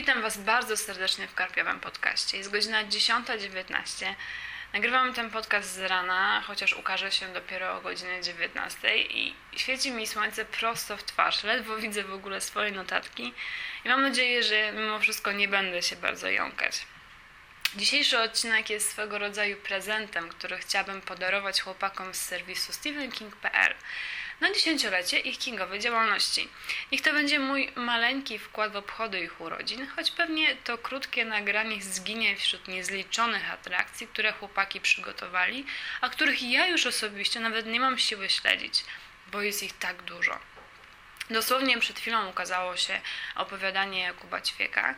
Witam Was bardzo serdecznie w Karpiowym Podcaście. Jest godzina 10.19. Nagrywam ten podcast z rana, chociaż ukaże się dopiero o godzinie 19 i świeci mi słońce prosto w twarz. Ledwo widzę w ogóle swoje notatki i mam nadzieję, że mimo wszystko nie będę się bardzo jąkać. Dzisiejszy odcinek jest swego rodzaju prezentem, który chciałabym podarować chłopakom z serwisu stephenking.pl na dziesięciolecie ich kingowej działalności. Niech to będzie mój maleńki wkład w obchody ich urodzin, choć pewnie to krótkie nagranie zginie wśród niezliczonych atrakcji, które chłopaki przygotowali, a których ja już osobiście nawet nie mam siły śledzić, bo jest ich tak dużo. Dosłownie przed chwilą ukazało się opowiadanie Jakuba Ćwieka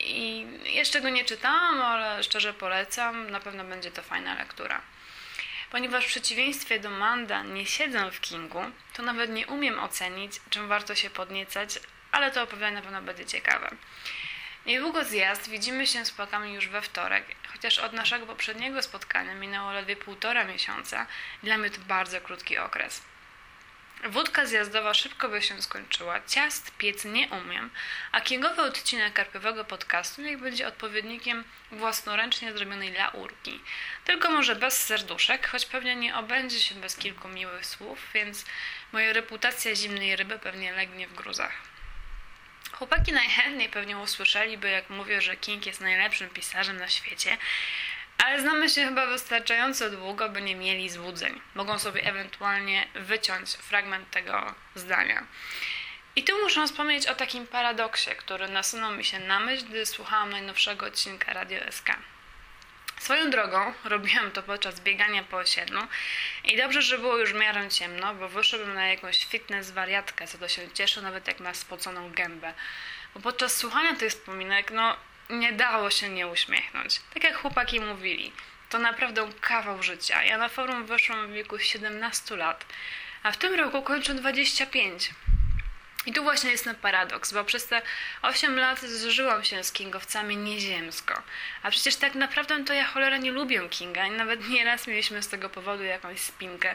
i jeszcze go nie czytałam, ale szczerze polecam, na pewno będzie to fajna lektura. Ponieważ w przeciwieństwie do Manda nie siedzę w Kingu, to nawet nie umiem ocenić, czym warto się podniecać, ale to opowiadanie na pewno będzie ciekawe. Niedługo zjazd, widzimy się z płakami już we wtorek, chociaż od naszego poprzedniego spotkania minęło ledwie półtora miesiąca, dla mnie to bardzo krótki okres. Wódka zjazdowa szybko by się skończyła, ciast piec nie umiem, a kingowy odcinek karpiowego podcastu niech będzie odpowiednikiem własnoręcznie zrobionej laurki. Tylko może bez serduszek, choć pewnie nie obędzie się bez kilku miłych słów, więc moja reputacja zimnej ryby pewnie legnie w gruzach. Chłopaki najchętniej pewnie usłyszeliby, jak mówię, że King jest najlepszym pisarzem na świecie, ale znamy się chyba wystarczająco długo, by nie mieli złudzeń. Mogą sobie ewentualnie wyciąć fragment tego zdania. I tu muszę wspomnieć o takim paradoksie, który nasunął mi się na myśl, gdy słuchałam najnowszego odcinka Radio SK. Swoją drogą robiłam to podczas biegania po osiedlu i dobrze, że było już w miarę ciemno, bo wyszedłem na jakąś fitness wariatkę, co to się cieszy, nawet jak ma spoconą gębę. Bo podczas słuchania tych wspominek, no nie dało się nie uśmiechnąć. Tak jak chłopaki mówili, to naprawdę kawał życia. Ja na forum weszłam w wieku 17 lat, a w tym roku kończę 25. I tu właśnie jest ten paradoks, bo przez te 8 lat zżyłam się z kingowcami nieziemsko. A przecież tak naprawdę to ja cholera nie lubię Kinga i nawet nieraz mieliśmy z tego powodu jakąś spinkę.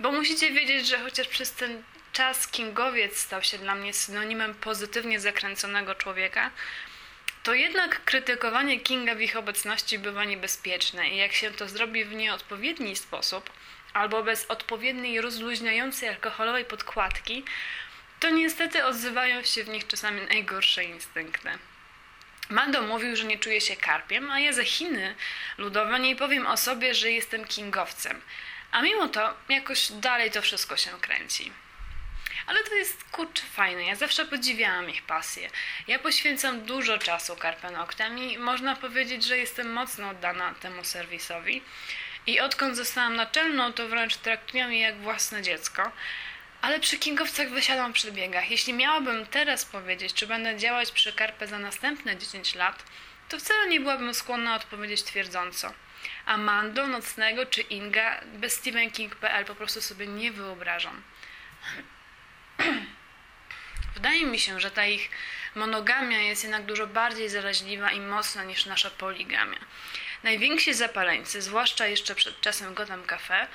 Bo musicie wiedzieć, że chociaż przez ten czas kingowiec stał się dla mnie synonimem pozytywnie zakręconego człowieka, to jednak krytykowanie Kinga w ich obecności bywa niebezpieczne i jak się to zrobi w nieodpowiedni sposób albo bez odpowiedniej rozluźniającej alkoholowej podkładki, to niestety odzywają się w nich czasami najgorsze instynkty. Mando mówił, że nie czuje się karpiem, a ja ze Chiny ludowe nie powiem o sobie, że jestem kingowcem. A mimo to jakoś dalej to wszystko się kręci. Ale to jest kurczę fajne. Ja zawsze podziwiałam ich pasję. Ja poświęcam dużo czasu karpenoktem i można powiedzieć, że jestem mocno oddana temu serwisowi. I odkąd zostałam naczelną, to wręcz traktuję je jak własne dziecko. Ale przy kingowcach wysiadam przy biegach. Jeśli miałabym teraz powiedzieć, czy będę działać przy karpę za następne 10 lat, to wcale nie byłabym skłonna odpowiedzieć twierdząco. A Mando, Nocnego czy Inga bez StephenKing.pl po prostu sobie nie wyobrażam. Wydaje mi się, że ta ich monogamia jest jednak dużo bardziej zaraźliwa i mocna niż nasza poligamia. Najwięksi zapaleńcy, zwłaszcza jeszcze przed czasem Gotham Cafe,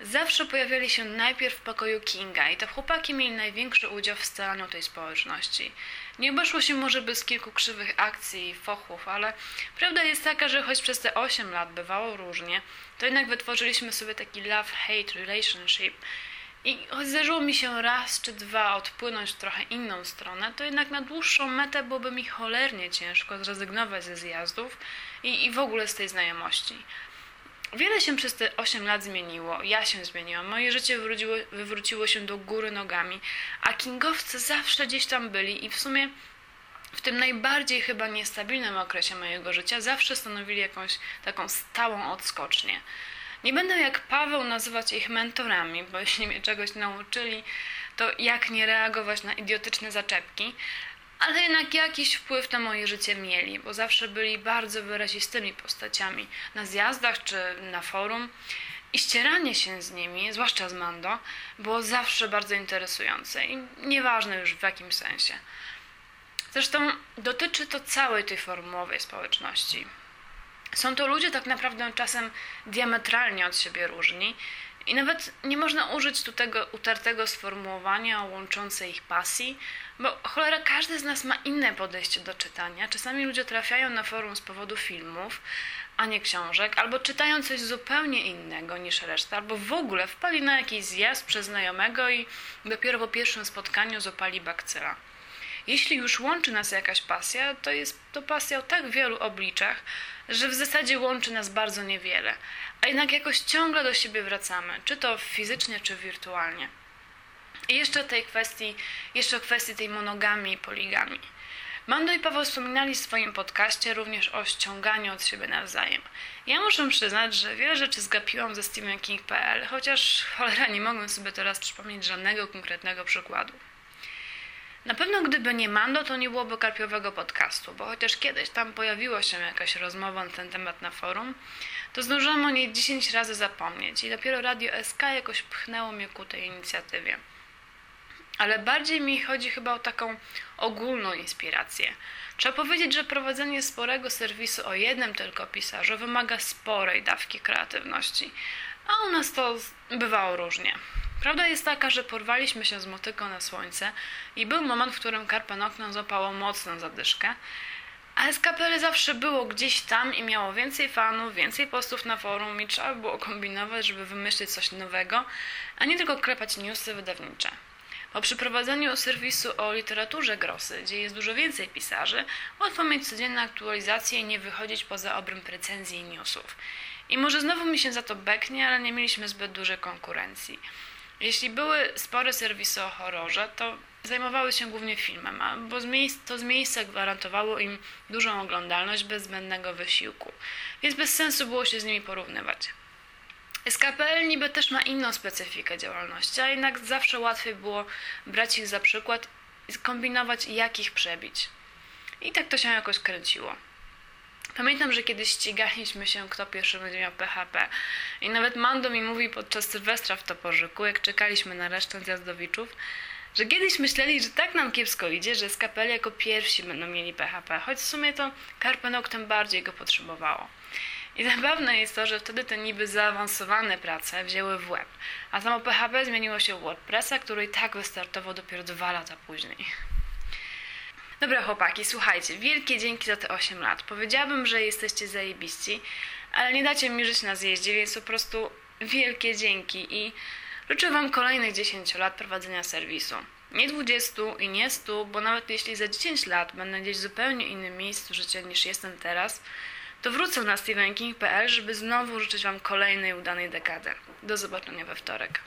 zawsze pojawiali się najpierw w pokoju Kinga i to chłopaki mieli największy udział w scalaniu tej społeczności. Nie obeszło się może bez kilku krzywych akcji i fochów, ale prawda jest taka, że choć przez te 8 lat bywało różnie, to jednak wytworzyliśmy sobie taki love-hate relationship i choć zdarzyło mi się raz czy dwa odpłynąć w trochę inną stronę, to jednak na dłuższą metę byłoby mi cholernie ciężko zrezygnować ze zjazdów i, i w ogóle z tej znajomości. Wiele się przez te 8 lat zmieniło, ja się zmieniłam, moje życie wywróciło, wywróciło się do góry nogami, a kingowcy zawsze gdzieś tam byli i w sumie w tym najbardziej chyba niestabilnym okresie mojego życia zawsze stanowili jakąś taką stałą odskocznię. Nie będę jak Paweł nazywać ich mentorami, bo jeśli mnie czegoś nauczyli, to jak nie reagować na idiotyczne zaczepki, ale jednak jakiś wpływ na moje życie mieli, bo zawsze byli bardzo wyrazistymi postaciami na zjazdach czy na forum i ścieranie się z nimi, zwłaszcza z Mando, było zawsze bardzo interesujące i nieważne już w jakim sensie. Zresztą dotyczy to całej tej formułowej społeczności. Są to ludzie tak naprawdę czasem diametralnie od siebie różni I nawet nie można użyć tu tego utartego sformułowania łączące ich pasji, bo cholera, każdy z nas ma inne podejście do czytania. Czasami ludzie trafiają na forum z powodu filmów, a nie książek, albo czytają coś zupełnie innego niż reszta, albo w ogóle wpali na jakiś zjazd przez znajomego i dopiero po pierwszym spotkaniu zopali bakcyla. Jeśli już łączy nas jakaś pasja, to jest to pasja o tak wielu obliczach, że w zasadzie łączy nas bardzo niewiele, a jednak jakoś ciągle do siebie wracamy, czy to fizycznie, czy wirtualnie. I jeszcze tej kwestii, jeszcze o kwestii tej monogami i poligami. Mando i Paweł wspominali w swoim podcaście również o ściąganiu od siebie nawzajem. Ja muszę przyznać, że wiele rzeczy zgapiłam ze StephenKing.pl, chociaż cholera nie mogę sobie teraz przypomnieć żadnego konkretnego przykładu. Na pewno gdyby nie Mando, to nie byłoby karpiowego podcastu, bo chociaż kiedyś tam pojawiła się jakaś rozmowa na ten temat na forum, to zdążyłam o niej 10 razy zapomnieć i dopiero Radio SK jakoś pchnęło mnie ku tej inicjatywie. Ale bardziej mi chodzi chyba o taką ogólną inspirację. Trzeba powiedzieć, że prowadzenie sporego serwisu o jednym tylko pisarzu wymaga sporej dawki kreatywności, a u nas to bywało różnie. Prawda jest taka, że porwaliśmy się z motyką na słońce i był moment, w którym Karpen okno złapało mocną zadyszkę, a SKPL zawsze było gdzieś tam i miało więcej fanów, więcej postów na forum i trzeba było kombinować, żeby wymyślić coś nowego, a nie tylko klepać newsy wydawnicze. Po przeprowadzeniu serwisu o literaturze grosy, gdzie jest dużo więcej pisarzy, łatwo mieć codzienne aktualizacje i nie wychodzić poza obręb recenzji i newsów. I może znowu mi się za to beknie, ale nie mieliśmy zbyt dużej konkurencji. Jeśli były spore serwisy o horrorze, to zajmowały się głównie filmem, bo to z miejsca gwarantowało im dużą oglądalność bez zbędnego wysiłku, więc bez sensu było się z nimi porównywać. SKPL niby też ma inną specyfikę działalności, a jednak zawsze łatwiej było brać ich za przykład i kombinować, jak ich przebić. I tak to się jakoś kręciło. Pamiętam, że kiedyś ścigaliśmy się, kto pierwszy będzie miał PHP. I nawet Mando mi mówi podczas Sylwestra w Toporzyku, jak czekaliśmy na resztę zjazdowiczów, że kiedyś myśleli, że tak nam kiepsko idzie, że z kapeli jako pierwsi będą mieli PHP, choć w sumie to Karpenok tym bardziej go potrzebowało. I zabawne jest to, że wtedy te niby zaawansowane prace wzięły w łeb, a samo PHP zmieniło się w WordPressa, który i tak wystartował dopiero dwa lata później. Dobra chłopaki, słuchajcie, wielkie dzięki za te 8 lat. Powiedziałabym, że jesteście zajebiści, ale nie dacie mi żyć na zjeździe, więc po prostu wielkie dzięki i życzę wam kolejnych 10 lat prowadzenia serwisu. Nie 20 i nie 100, bo nawet jeśli za 10 lat będę gdzieś w zupełnie innym miejscu życia niż jestem teraz, to wrócę na stevenking.pl, żeby znowu życzyć wam kolejnej udanej dekady. Do zobaczenia we wtorek.